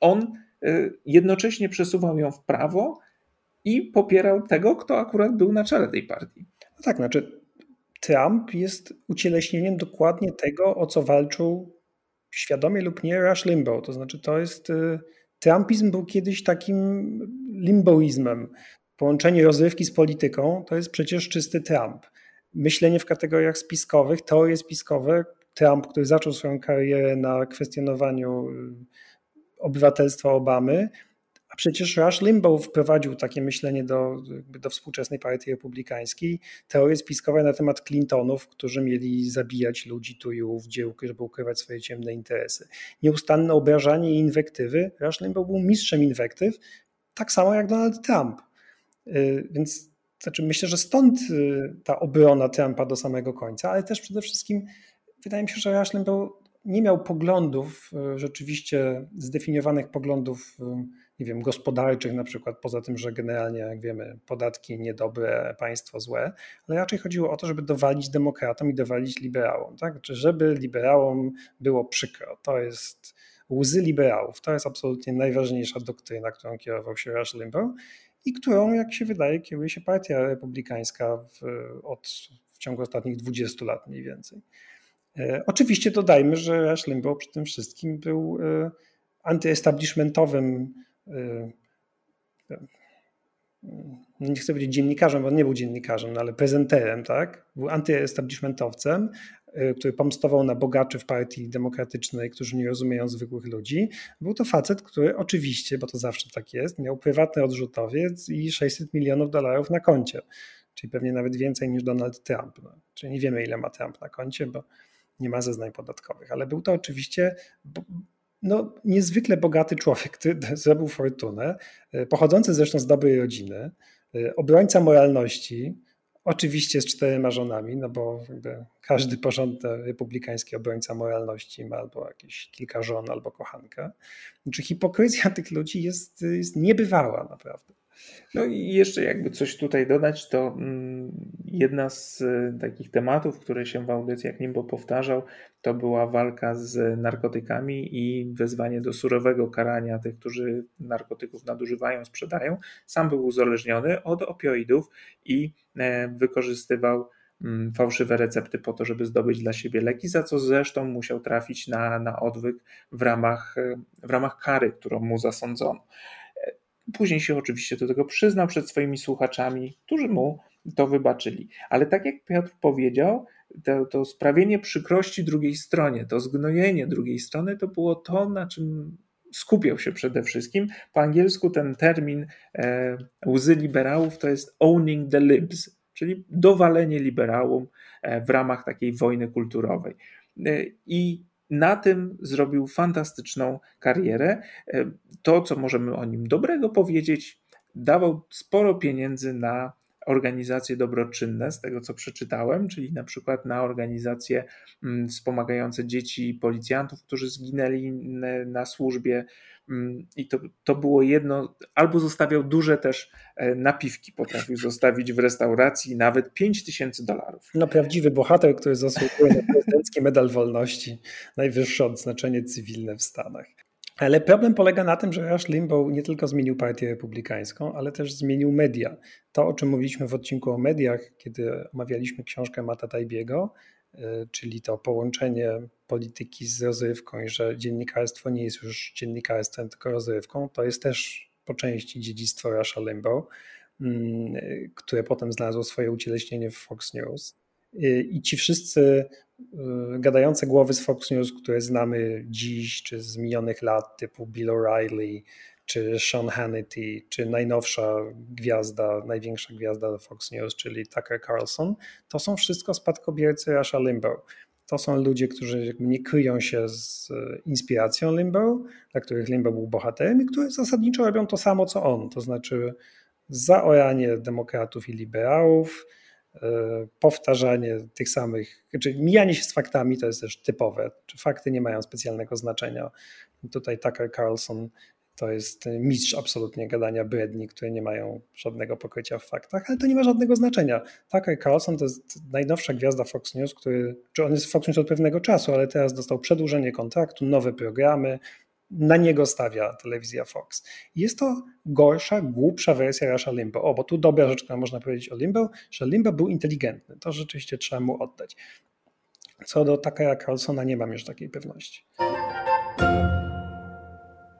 on y, jednocześnie przesuwał ją w prawo i popierał tego, kto akurat był na czele tej partii. No tak, znaczy Trump jest ucieleśnieniem dokładnie tego, o co walczył świadomie lub nie Rush Limbaugh. To znaczy, to jest. Y, Trumpizm był kiedyś takim limboizmem. Połączenie rozrywki z polityką to jest przecież czysty Trump. Myślenie w kategoriach spiskowych, teorie spiskowe. Trump, który zaczął swoją karierę na kwestionowaniu y, obywatelstwa Obamy, przecież Rush Limbaugh wprowadził takie myślenie do, do współczesnej partii republikańskiej, teorie spiskowe na temat Clintonów, którzy mieli zabijać ludzi tu i ów dziełki, żeby ukrywać swoje ciemne interesy. Nieustanne obrażanie i inwektywy. Rush Limbaugh był mistrzem inwektyw, tak samo jak Donald Trump. Y, więc znaczy myślę, że stąd y, ta obrona Trumpa do samego końca, ale też przede wszystkim wydaje mi się, że Rush Limbaugh nie miał poglądów, y, rzeczywiście zdefiniowanych poglądów nie wiem, gospodarczych, na przykład, poza tym, że generalnie, jak wiemy, podatki niedobre, państwo złe, ale raczej chodziło o to, żeby dowalić demokratom i dowalić liberałom, tak? Czy żeby liberałom było przykro. To jest łzy liberałów. To jest absolutnie najważniejsza doktryna, którą kierował się Rush Limbaugh i którą, jak się wydaje, kieruje się partia republikańska w, od, w ciągu ostatnich 20 lat mniej więcej. E, oczywiście dodajmy, że Rush Limbaugh przy tym wszystkim był e, antyestablishmentowym nie chcę powiedzieć dziennikarzem, bo on nie był dziennikarzem, no ale prezenterem, tak? Był antyestablishmentowcem, y, który pomstował na bogaczy w partii demokratycznej, którzy nie rozumieją zwykłych ludzi. Był to facet, który oczywiście, bo to zawsze tak jest, miał prywatny odrzutowiec i 600 milionów dolarów na koncie, czyli pewnie nawet więcej niż Donald Trump. No. Czyli nie wiemy, ile ma Trump na koncie, bo nie ma zeznań podatkowych, ale był to oczywiście no, niezwykle bogaty człowiek, który zrobił fortunę, e, pochodzący zresztą z dobrej rodziny, e, obrońca moralności, oczywiście z czterema żonami, no bo każdy porządny republikański obrońca moralności ma albo jakieś kilka żon, albo kochankę. Znaczy hipokryzja tych ludzi jest, jest niebywała naprawdę. No i jeszcze jakby coś tutaj dodać, to mm, jedna z e, takich tematów, które się w audycjach Nimbo powtarzał, to była walka z narkotykami i wezwanie do surowego karania tych, którzy narkotyków nadużywają, sprzedają. Sam był uzależniony od opioidów i e, wykorzystywał mm, fałszywe recepty po to, żeby zdobyć dla siebie leki, za co zresztą musiał trafić na, na odwyk w ramach, e, w ramach kary, którą mu zasądzono. Później się oczywiście do tego przyznał przed swoimi słuchaczami, którzy mu to wybaczyli. Ale tak jak Piotr powiedział, to, to sprawienie przykrości drugiej stronie, to zgnojenie drugiej strony, to było to, na czym skupiał się przede wszystkim. Po angielsku ten termin e, łzy liberałów to jest owning the libs, czyli dowalenie liberałom e, w ramach takiej wojny kulturowej. E, I na tym zrobił fantastyczną karierę. E, to, co możemy o nim dobrego powiedzieć, dawał sporo pieniędzy na organizacje dobroczynne, z tego co przeczytałem, czyli na przykład na organizacje mm, wspomagające dzieci policjantów, którzy zginęli na służbie. Mm, I to, to było jedno, albo zostawiał duże też e, napiwki, potrafił zostawić w restauracji nawet 5 tysięcy dolarów. No prawdziwy bohater, który zasługuje na prezydencki medal wolności, najwyższe odznaczenie cywilne w Stanach. Ale problem polega na tym, że Rush Limbaugh nie tylko zmienił partię republikańską, ale też zmienił media. To, o czym mówiliśmy w odcinku o mediach, kiedy omawialiśmy książkę Mata Tajbiego, e, czyli to połączenie polityki z rozrywką i że dziennikarstwo nie jest już dziennikarstwem, tylko rozrywką, to jest też po części dziedzictwo Rusha Limbaugh, mm, które potem znalazło swoje ucieleśnienie w Fox News. I ci wszyscy y, gadające głowy z Fox News, które znamy dziś, czy z minionych lat, typu Bill O'Reilly, czy Sean Hannity, czy najnowsza gwiazda, największa gwiazda Fox News, czyli Tucker Carlson, to są wszystko spadkobiercy Rusha Limbaugh. To są ludzie, którzy nie kryją się z inspiracją Limbaugh, dla których Limbaugh był bohaterem i którzy zasadniczo robią to samo co on, to znaczy zaoranie demokratów i liberałów, powtarzanie tych samych, czy mijanie się z faktami to jest też typowe, czy fakty nie mają specjalnego znaczenia. Tutaj Tucker Carlson to jest mistrz absolutnie gadania bredni, które nie mają żadnego pokrycia w faktach, ale to nie ma żadnego znaczenia. Tucker Carlson to jest najnowsza gwiazda Fox News, który, czy on jest w Fox News od pewnego czasu, ale teraz dostał przedłużenie kontraktu, nowe programy, na niego stawia telewizja Fox. Jest to gorsza, głupsza wersja Rasha Limbo. O, bo tu dobra rzecz, która można powiedzieć o Limbo, że Limbo był inteligentny. To rzeczywiście trzeba mu oddać. Co do Takera Carlsona nie mam już takiej pewności.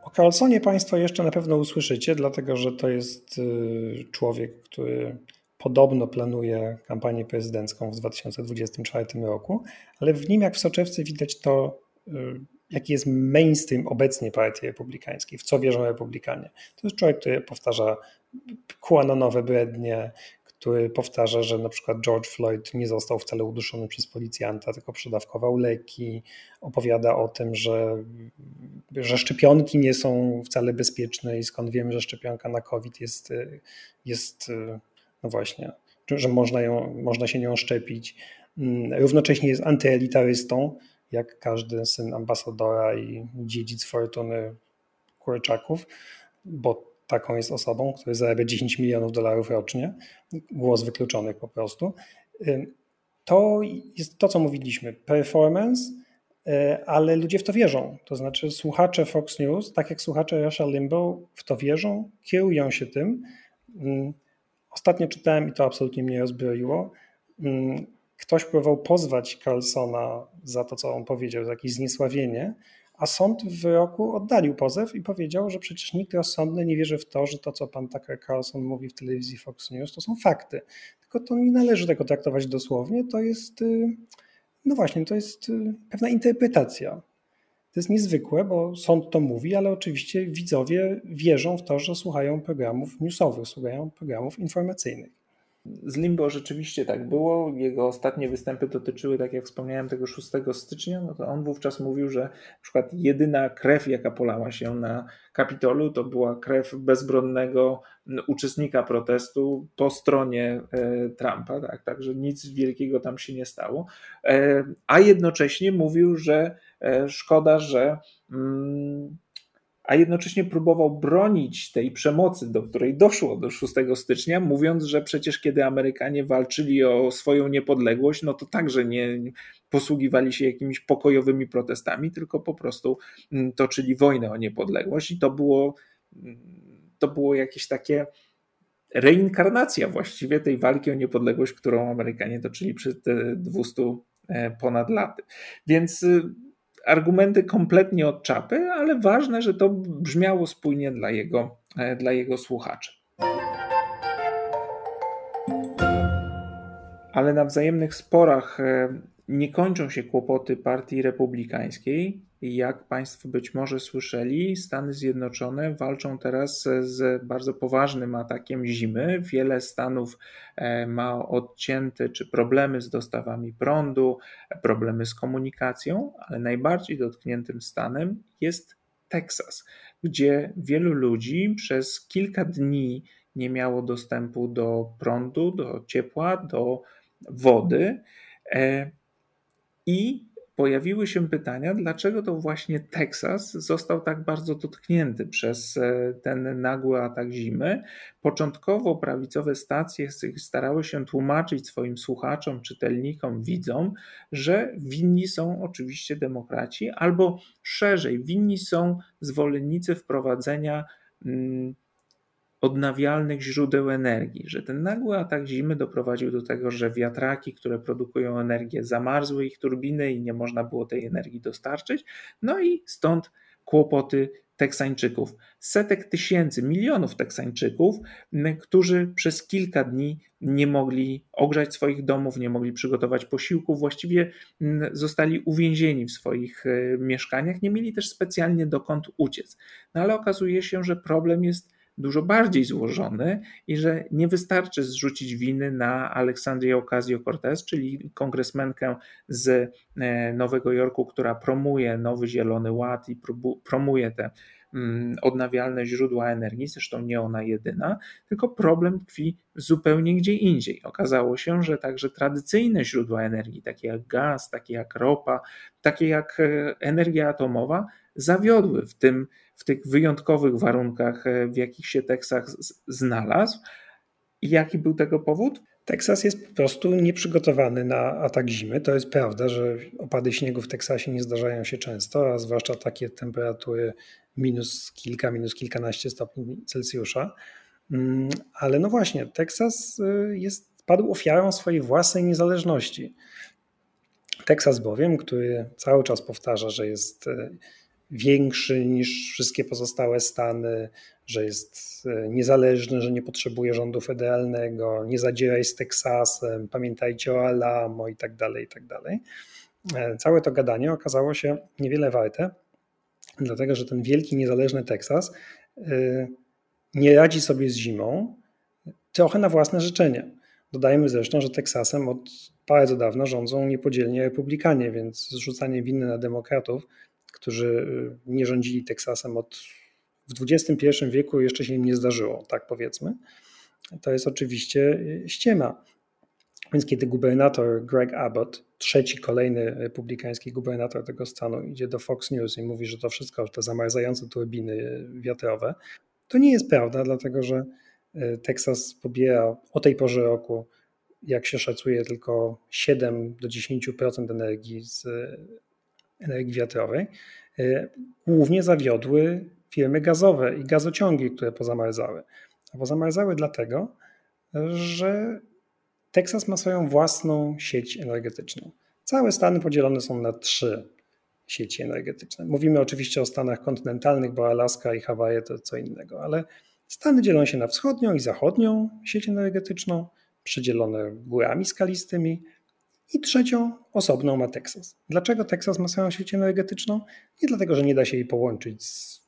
O Carlsonie Państwo jeszcze na pewno usłyszycie, dlatego że to jest y, człowiek, który podobno planuje kampanię prezydencką w 2024 roku, ale w nim jak w soczewce widać to, y, jaki jest mainstream obecnie partii republikańskiej, w co wierzą republikanie. To jest człowiek, który powtarza QAnonowe brednie, który powtarza, że na przykład George Floyd nie został wcale uduszony przez policjanta, tylko przedawkował leki, opowiada o tym, że, że szczepionki nie są wcale bezpieczne i skąd wiemy, że szczepionka na COVID jest, jest no właśnie, że można, ją, można się nią szczepić. Równocześnie jest antyelitarystą, jak każdy syn ambasadora i dziedzic fortuny Kurczaków, bo taką jest osobą, która zarabia 10 milionów dolarów rocznie, głos wykluczonych po prostu. To jest to, co mówiliśmy, performance, y, ale ludzie w to wierzą. To znaczy słuchacze Fox News, tak jak słuchacze Russia Limbo w to wierzą, kierują się tym. Ostatnio czytałem i to absolutnie mnie rozbroiło ktoś próbował pozwać Carlsona za to, co on powiedział, za jakieś zniesławienie, a sąd w wyroku oddalił pozew i powiedział, że przecież nikt rozsądny nie wierzy w to, że to, co pan Tucker Carlson mówi w telewizji Fox News, to są fakty. Tylko to nie należy tego traktować dosłownie, to jest, y, no właśnie, to jest y, pewna interpretacja. To jest niezwykłe, bo sąd to mówi, ale oczywiście widzowie wierzą w to, że słuchają programów newsowych, słuchają programów informacyjnych. Z Limbo rzeczywiście tak było. Jego ostatnie występy dotyczyły, tak jak wspomniałem, tego 6 stycznia. No to on wówczas mówił, że na przykład jedyna krew, jaka polała się na Kapitolu, to była krew bezbronnego uczestnika protestu po stronie e, Trumpa. Tak? Także nic wielkiego tam się nie stało. E, a jednocześnie mówił, że e, szkoda, że. Mm, a jednocześnie próbował bronić tej przemocy, do której doszło do 6 stycznia, mówiąc, że przecież kiedy Amerykanie walczyli o swoją niepodległość, no to także nie posługiwali się jakimiś pokojowymi protestami, tylko po prostu mm, toczyli wojnę o niepodległość i to było, mm, to było jakieś takie reinkarnacja właściwie tej walki o niepodległość, którą Amerykanie toczyli przez te 200 e, ponad laty. Więc y, argumenty kompletnie od czapy, ale ważne, że to brzmiało spójnie dla jego, e, dla jego słuchaczy. Ale na wzajemnych sporach e, nie kończą się kłopoty Partii Republikańskiej. Jak Państwo być może słyszeli, Stany Zjednoczone walczą teraz z bardzo poważnym atakiem zimy. Wiele stanów e, ma odcięte czy problemy z dostawami prądu, problemy z komunikacją, ale najbardziej dotkniętym stanem jest Teksas, gdzie wielu ludzi przez kilka dni nie miało dostępu do prądu, do ciepła, do wody. E, I pojawiły się pytania, dlaczego to właśnie Teksas został tak bardzo dotknięty przez e, ten nagły atak zimy. Początkowo prawicowe stacje starały się tłumaczyć swoim słuchaczom, czytelnikom, widzom, że winni są oczywiście demokraci, albo szerzej, winni są zwolennicy wprowadzenia. Hmm, odnawialnych źródeł energii, że ten nagły atak zimy doprowadził do tego, że wiatraki, które produkują energię, zamarzły ich turbiny i nie można było tej energii dostarczyć. No i stąd kłopoty Teksańczyków. Setek tysięcy, milionów Teksańczyków, którzy przez kilka dni nie mogli ogrzać swoich domów, nie mogli przygotować posiłków, właściwie zostali uwięzieni w swoich e, mieszkaniach, nie mieli też specjalnie dokąd uciec. No ale okazuje się, że problem jest dużo bardziej złożony i że nie wystarczy zrzucić winy na Aleksandrię Ocasio-Cortez, czyli kongresmenkę z e, Nowego Jorku, która promuje nowy Zielony Ład i promuje te mm, odnawialne źródła energii, zresztą nie ona jedyna, tylko problem tkwi zupełnie gdzie indziej. Okazało się, że także tradycyjne źródła energii, takie jak gaz, takie jak ropa, takie jak e, energia atomowa, zawiodły w, tym, w tych wyjątkowych warunkach, e, w jakich się Teksas znalazł. Jaki był tego powód? Teksas jest po prostu nieprzygotowany na atak zimy. To jest prawda, że opady śniegu w Teksasie nie zdarzają się często, a zwłaszcza takie temperatury minus kilka, minus kilkanaście stopni Celsjusza. Mm, ale no właśnie, Teksas y, jest, padł ofiarą swojej własnej niezależności. Teksas bowiem, który cały czas powtarza, że jest y, większy niż wszystkie pozostałe stany, że jest e, niezależny, że nie potrzebuje rządu federalnego, nie zadzieraj z Teksasem, pamiętajcie o Alamo i tak dalej, i tak dalej. E, całe to gadanie okazało się niewiele warte, dlatego że ten wielki, niezależny Teksas e, nie radzi sobie z zimą, trochę na własne życzenie. Dodajmy zresztą, że Teksasem od bardzo dawna rządzą niepodzielnie republikanie, więc zrzucanie winy na demokratów którzy y, nie rządzili Teksasem od w XXI wieku jeszcze się im nie zdarzyło, tak powiedzmy. To jest oczywiście y, ściema. Więc kiedy gubernator Greg Abbott, trzeci kolejny republikański gubernator tego stanu, idzie do Fox News i mówi, że to wszystko, te zamarzające turbiny wiatrowe, to nie jest prawda, dlatego że y, Teksas pobiera o tej porze roku, jak się szacuje, tylko 7 do 10% energii z energii wiatrowej, e, głównie zawiodły firmy gazowe i gazociągi, które pozamarzały. A pozamarzały dlatego, że Teksas ma swoją własną sieć energetyczną. Całe Stany podzielone są na trzy sieci energetyczne. Mówimy oczywiście o Stanach kontynentalnych, bo Alaska i Hawaje to co innego, ale Stany dzielą się na wschodnią i zachodnią sieć energetyczną, przydzielone górami skalistymi, i trzecią osobną ma Teksas. Dlaczego Teksas ma swoją sieć energetyczną? Nie dlatego, że nie da się jej połączyć z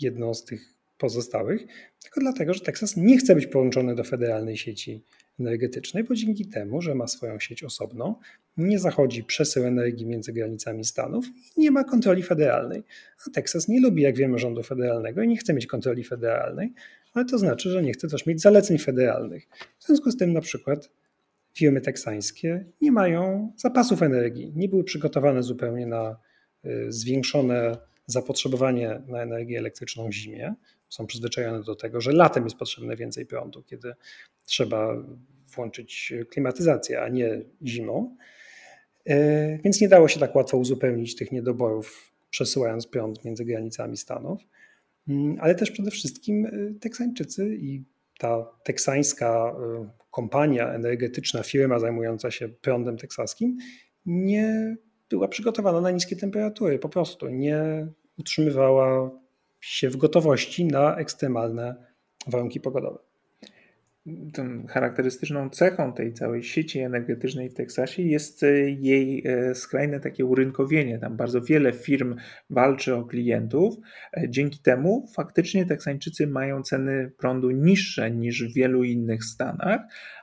jedną z tych pozostałych, tylko dlatego, że Teksas nie chce być połączony do federalnej sieci energetycznej, bo dzięki temu, że ma swoją sieć osobną, nie zachodzi przesył energii między granicami Stanów i nie ma kontroli federalnej. A Teksas nie lubi, jak wiemy, rządu federalnego i nie chce mieć kontroli federalnej, ale to znaczy, że nie chce też mieć zaleceń federalnych. W związku z tym na przykład firmy teksańskie nie mają zapasów energii, nie były przygotowane zupełnie na y, zwiększone zapotrzebowanie na energię elektryczną w zimie. Są przyzwyczajone do tego, że latem jest potrzebne więcej prądu, kiedy trzeba włączyć klimatyzację, a nie zimą. Y, więc nie dało się tak łatwo uzupełnić tych niedoborów, przesyłając prąd między granicami Stanów. Mm, ale też przede wszystkim y, Teksańczycy i ta teksańska kompania energetyczna, firma zajmująca się prądem teksaskim, nie była przygotowana na niskie temperatury. Po prostu nie utrzymywała się w gotowości na ekstremalne warunki pogodowe tą charakterystyczną cechą tej całej sieci energetycznej w Teksasie jest e, jej e, skrajne takie urynkowienie. Tam bardzo wiele firm walczy o klientów. E, dzięki temu faktycznie Teksańczycy mają ceny prądu niższe niż w wielu innych stanach,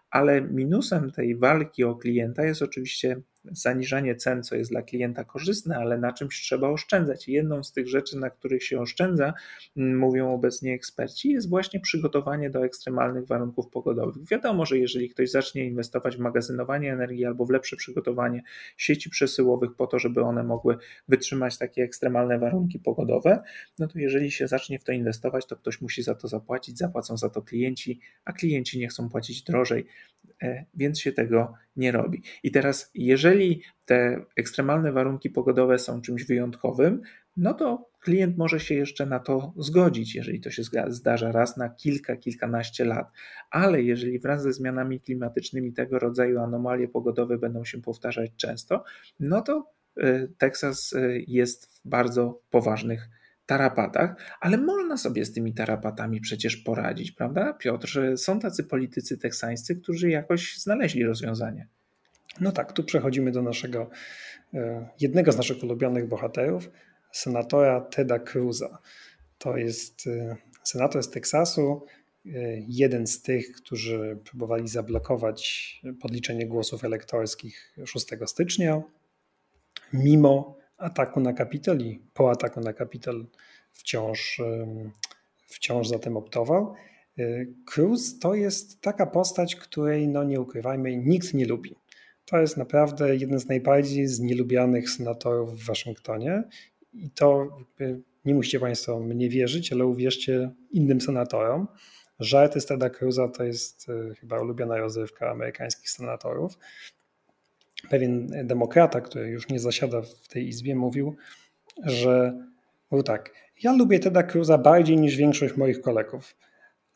ale minusem tej walki o klienta jest oczywiście zaniżanie cen, co jest dla klienta korzystne, ale na czymś trzeba oszczędzać. Jedną z tych rzeczy, na których się oszczędza, mm, mówią obecnie eksperci, jest właśnie przygotowanie do ekstremalnych warunków pogodowych. Wiadomo, że jeżeli ktoś zacznie inwestować w magazynowanie energii albo w lepsze przygotowanie sieci przesyłowych po to, żeby one mogły wytrzymać takie ekstremalne warunki pogodowe, no to jeżeli się zacznie w to inwestować, to ktoś musi za to zapłacić, zapłacą za to klienci, a klienci nie chcą płacić drożej, e, więc się tego nie robi. I teraz, jeżeli te ekstremalne warunki pogodowe są czymś wyjątkowym, no to klient może się jeszcze na to zgodzić, jeżeli to się zdarza raz na kilka, kilkanaście lat. Ale jeżeli wraz ze zmianami klimatycznymi tego rodzaju anomalie pogodowe będą się powtarzać często, no to y, Teksas y, jest w bardzo poważnych tarapatach, ale można sobie z tymi tarapatami przecież poradzić, prawda, Piotr? Są tacy politycy teksańscy, którzy jakoś znaleźli rozwiązanie. No tak, tu przechodzimy do naszego, e, jednego z naszych ulubionych bohaterów, senatora Teda Cruza. To jest e, senator z Teksasu, e, jeden z tych, którzy próbowali zablokować podliczenie głosów elektorskich 6 stycznia, mimo ataku na Kapitol i po ataku na Kapitol wciąż, wciąż za tym optował. Cruz to jest taka postać, której, no nie ukrywajmy, nikt nie lubi. To jest naprawdę jeden z najbardziej znielubianych senatorów w Waszyngtonie i to nie musicie Państwo mnie wierzyć, ale uwierzcie innym senatorom. Żarty Teda Cruza to jest e, chyba ulubiona rozrywka amerykańskich senatorów. Pewien demokrata, który już nie zasiada w tej izbie, mówił, że był tak, ja lubię Teda Cruza bardziej niż większość moich kolegów,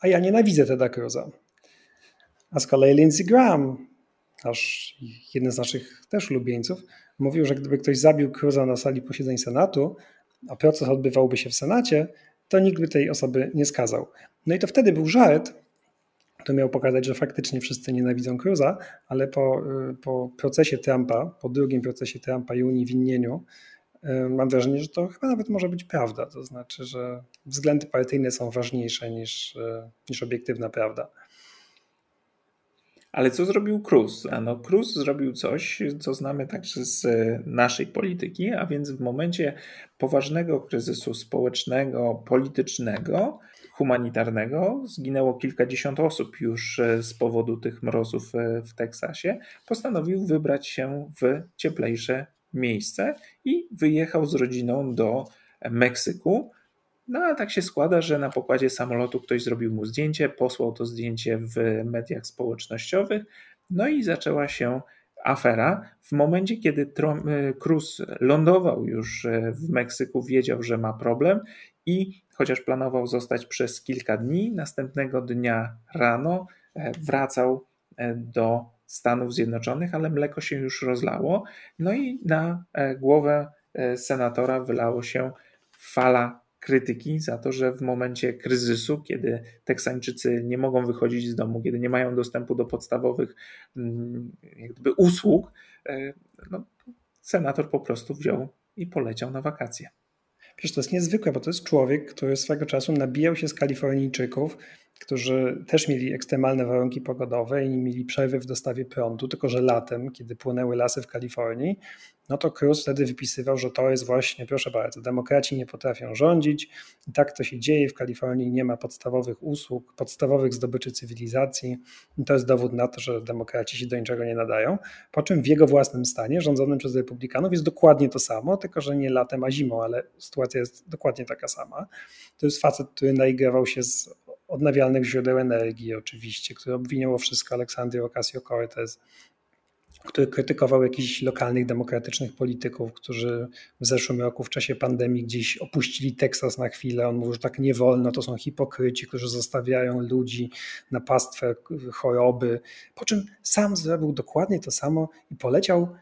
a ja nienawidzę Teda Cruza. A z kolei Lindsey Graham, nasz, jeden z naszych też ulubieńców, mówił, że gdyby ktoś zabił Cruza na sali posiedzeń Senatu, a proces odbywałby się w Senacie, to nikt by tej osoby nie skazał. No i to wtedy był żart, to miał pokazać, że faktycznie wszyscy nienawidzą Cruza, ale po, y, po procesie Trumpa, po drugim procesie Trumpa i uniewinnieniu, y, mam wrażenie, że to chyba nawet może być prawda. To znaczy, że względy partyjne są ważniejsze niż, y, niż obiektywna prawda. Ale co zrobił Cruz? No, Cruz zrobił coś, co znamy także z naszej polityki, a więc w momencie poważnego kryzysu społecznego, politycznego, humanitarnego zginęło kilkadziesiąt osób już e, z powodu tych mrozów e, w Teksasie. Postanowił wybrać się w cieplejsze miejsce i wyjechał z rodziną do Meksyku no a tak się składa, że na pokładzie samolotu ktoś zrobił mu zdjęcie, posłał to zdjęcie w mediach społecznościowych, no i zaczęła się afera. W momencie, kiedy y, Cruz lądował już y, w Meksyku, wiedział, że ma problem i chociaż planował zostać przez kilka dni, następnego dnia rano e, wracał e, do Stanów Zjednoczonych, ale mleko się już rozlało. No i na e, głowę senatora wylało się fala krytyki za to, że w momencie kryzysu, kiedy Teksańczycy nie mogą wychodzić z domu, kiedy nie mają dostępu do podstawowych mm, jakby usług, e, no, senator po prostu wziął i poleciał na wakacje. Przecież to jest niezwykłe, bo to jest człowiek, który swego czasu nabijał się z Kalifornijczyków, którzy też mieli ekstremalne warunki pogodowe i mieli przerwy w dostawie prądu, tylko że latem, kiedy płonęły lasy w Kalifornii, no to Cruz wtedy wypisywał, że to jest właśnie, proszę bardzo, demokraci nie potrafią rządzić i tak to się dzieje. W Kalifornii nie ma podstawowych usług, podstawowych zdobyczy cywilizacji. I to jest dowód na to, że demokraci się do niczego nie nadają. Po czym w jego własnym stanie, rządzonym przez republikanów, jest dokładnie to samo, tylko że nie latem, a zimą, ale sytuacja jest dokładnie taka sama. To jest facet, który naigrawał się z odnawialnych źródeł energii, oczywiście, który obwiniał o wszystko Aleksandry Ocasio-Cortez który krytykował jakichś lokalnych demokratycznych polityków, którzy w zeszłym roku w czasie pandemii gdzieś opuścili Teksas na chwilę. On mówił, że tak nie wolno, to są hipokryci, którzy zostawiają ludzi na pastwę choroby. Po czym sam zrobił dokładnie to samo i poleciał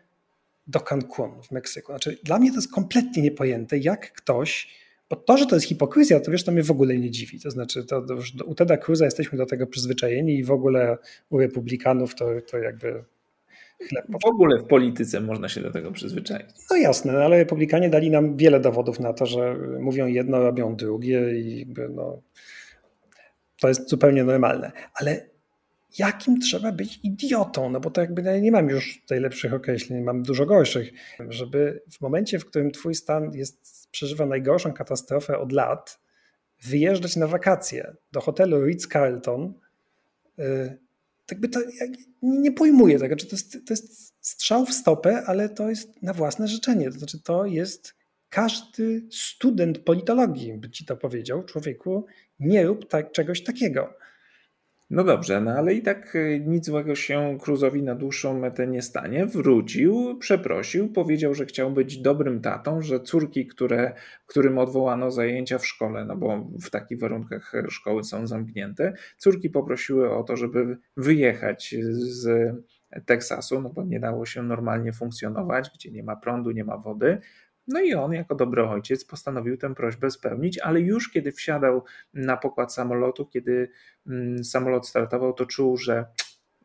do Cancun w Meksyku. Znaczy, dla mnie to jest kompletnie niepojęte, jak ktoś, bo to, że to jest hipokryzja, to wiesz, to mnie w ogóle nie dziwi. To znaczy, to, to u Teda Cruza jesteśmy do tego przyzwyczajeni i w ogóle u republikanów to, to jakby chleb. W ogóle w polityce można się do tego przyzwyczaić. No jasne, no ale republikanie dali nam wiele dowodów na to, że mówią jedno, robią drugie i no, to jest zupełnie normalne. Ale jakim trzeba być idiotą? No bo to jakby nie mam już tutaj lepszych określeń, mam dużo gorszych, żeby w momencie, w którym twój stan jest, przeżywa najgorszą katastrofę od lat, wyjeżdżać na wakacje do hotelu Ritz-Carlton, y, tak by to nie pojmuję tego, czy to jest, to jest strzał w stopę, ale to jest na własne życzenie. To znaczy, to jest każdy student politologii by ci to powiedział, człowieku, nie rób tak, czegoś takiego. No dobrze, no ale i tak y, nic złego się Cruzowi na dłuższą metę nie stanie. Wrócił, przeprosił, powiedział, że chciał być dobrym tatą, że córki, które, którym odwołano zajęcia w szkole, no bo w takich warunkach szkoły są zamknięte, córki poprosiły o to, żeby wyjechać z Teksasu, no bo nie dało się normalnie funkcjonować, gdzie nie ma prądu, nie ma wody. No i on, jako dobry ojciec, postanowił tę prośbę spełnić, ale już kiedy wsiadał na pokład samolotu, kiedy mm, samolot startował, to czuł, że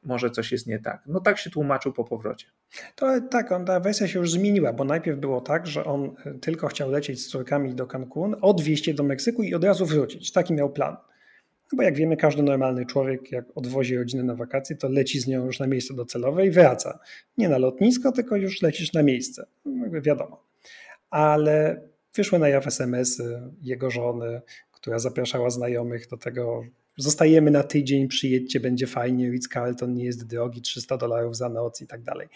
może coś jest nie tak. No tak się tłumaczył po powrocie. To tak, on, ta wersja się już zmieniła, bo najpierw było tak, że on e, tylko chciał lecieć z córkami do Cancun, odwieźć je do Meksyku i od razu wrócić. Taki miał plan. No bo jak wiemy, każdy normalny człowiek, jak odwozi rodzinę na wakacje, to leci z nią już na miejsce docelowe i wraca. Nie na lotnisko, tylko już lecisz na miejsce. No, wiadomo ale wyszły na jaw SMS-y jego żony, która zapraszała znajomych do tego, zostajemy na tydzień, przyjedźcie, będzie fajnie, Ritz-Carlton nie jest drogi, 300 dolarów za noc i tak dalej.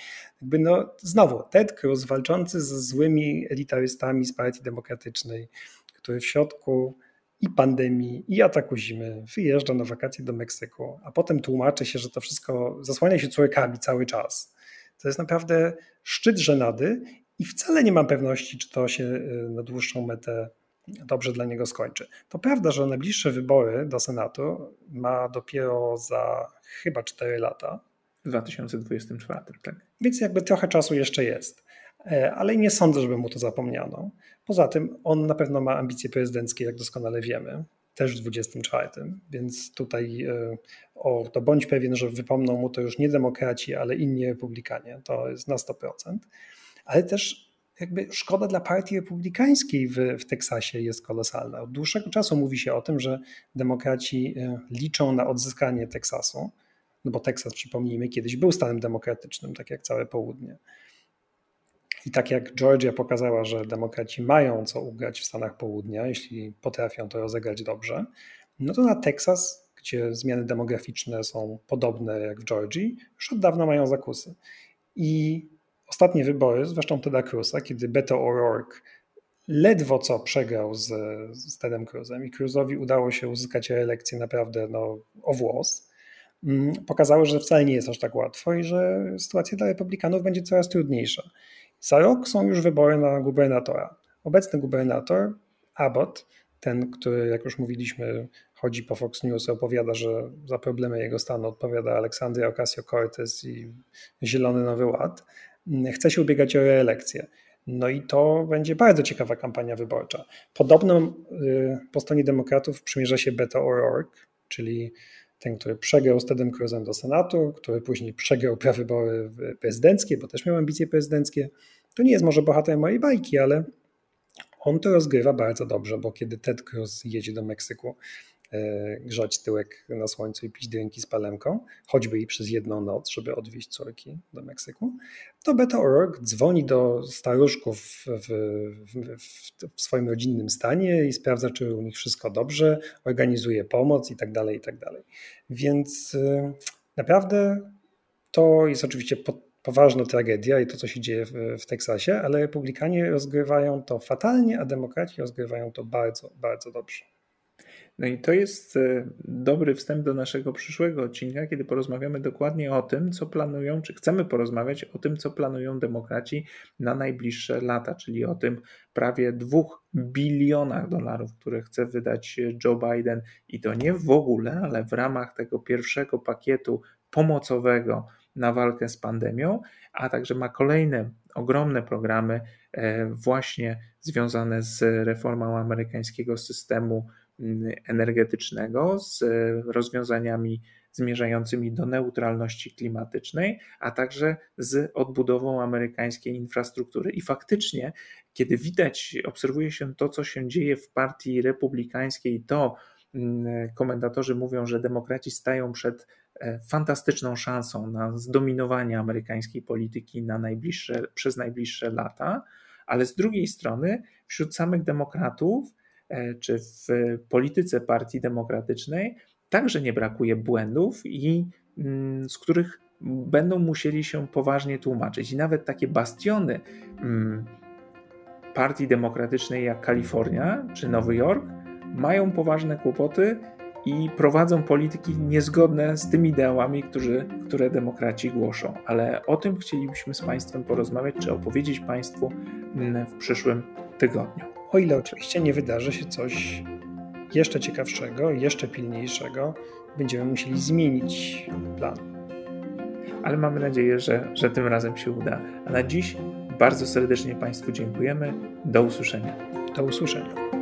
Jakby no, znowu, Ted Cruz walczący ze złymi elitarystami z Partii Demokratycznej, który w środku i pandemii, i ataku zimy wyjeżdża na wakacje do Meksyku, a potem tłumaczy się, że to wszystko zasłania się córkami cały czas. To jest naprawdę szczyt żenady i wcale nie mam pewności, czy to się y, na dłuższą metę dobrze dla niego skończy. To prawda, że najbliższe wybory do Senatu ma dopiero za chyba 4 lata. W 2024, tak. Więc jakby trochę czasu jeszcze jest. E, ale nie sądzę, żeby mu to zapomniano. Poza tym on na pewno ma ambicje prezydenckie, jak doskonale wiemy, też w 24, więc tutaj e, o, to bądź pewien, że wypomną mu to już nie demokraci, ale inni republikanie, to jest na 100%. Ale też jakby szkoda dla partii republikańskiej w, w Teksasie jest kolosalna. Od dłuższego czasu mówi się o tym, że demokraci e, liczą na odzyskanie Teksasu, no bo Teksas, przypomnijmy, kiedyś był stanem demokratycznym, tak jak całe południe. I tak jak Georgia pokazała, że demokraci mają co ugrać w Stanach Południa, jeśli potrafią to rozegrać dobrze, no to na Teksas, gdzie zmiany demograficzne są podobne jak w Georgii, już od dawna mają zakusy. I ostatnie wybory, zwłaszcza Teda Cruza, kiedy Beto O'Rourke ledwo co przegrał z, z Tedem Cruzem i Cruzowi udało się uzyskać reelekcję naprawdę no, o włos, mm, pokazały, że wcale nie jest aż tak łatwo i że sytuacja dla republikanów będzie coraz trudniejsza. Za rok są już wybory na gubernatora. Obecny gubernator, Abbott, ten, który, jak już mówiliśmy, chodzi po Fox News, opowiada, że za problemy jego stanu odpowiada Aleksandria Ocasio-Cortez i Zielony Nowy Ład, chce się ubiegać o reelekcję. No i to będzie bardzo ciekawa kampania wyborcza. Podobno y, po stronie demokratów przymierza się Beto O'Rourke, czyli ten, który przegrał z Tedem Cruzem do Senatu, który później przegrał prawybory prezydenckie, bo też miał ambicje prezydenckie. To nie jest może bohater mojej bajki, ale on to rozgrywa bardzo dobrze, bo kiedy Ted Cruz jedzie do Meksyku, grzać tyłek na słońcu i pić drinki z palemką, choćby i przez jedną noc, żeby odwieźć córki do Meksyku, to O'Rourke dzwoni do staruszków w, w, w, swoim rodzinnym stanie i sprawdza, czy u nich wszystko dobrze, organizuje pomoc i tak dalej, i tak dalej. Więc e, naprawdę to jest oczywiście poważna tragedia i to, co się dzieje w, w Teksasie, ale republikanie rozgrywają to fatalnie, a demokraci rozgrywają to bardzo, bardzo dobrze. No i to jest e, dobry wstęp do naszego przyszłego odcinka, kiedy porozmawiamy dokładnie o tym, co planują, czy chcemy porozmawiać o tym, co planują demokraci na najbliższe lata, czyli o tym prawie dwóch bilionach dolarów, które chce wydać Joe Biden. I to nie w ogóle, ale w ramach tego pierwszego pakietu pomocowego na walkę z pandemią, a także ma kolejne ogromne programy e, właśnie związane z reformą amerykańskiego systemu energetycznego z rozwiązaniami zmierzającymi do neutralności klimatycznej, a także z odbudową amerykańskiej infrastruktury. I faktycznie, kiedy widać, obserwuje się to, co się dzieje w partii republikańskiej, to mm, komentatorzy mówią, że demokraci stają przed e, fantastyczną szansą na zdominowanie amerykańskiej polityki na najbliższe, przez najbliższe lata, ale z drugiej strony wśród samych demokratów czy w polityce Partii Demokratycznej także nie brakuje błędów i mm, z których będą musieli się poważnie tłumaczyć. I nawet takie bastiony mm, Partii Demokratycznej jak Kalifornia czy Nowy Jork mają poważne kłopoty i prowadzą polityki niezgodne z tymi ideałami, którzy, które demokraci głoszą. Ale o tym chcielibyśmy z Państwem porozmawiać, czy opowiedzieć Państwu mm, w przyszłym tygodniu. O ile oczywiście nie wydarzy się coś jeszcze ciekawszego, jeszcze pilniejszego, będziemy musieli zmienić plan. Ale mamy nadzieję, że, że tym razem się uda. A na dziś bardzo serdecznie Państwu dziękujemy. Do usłyszenia. Do usłyszenia.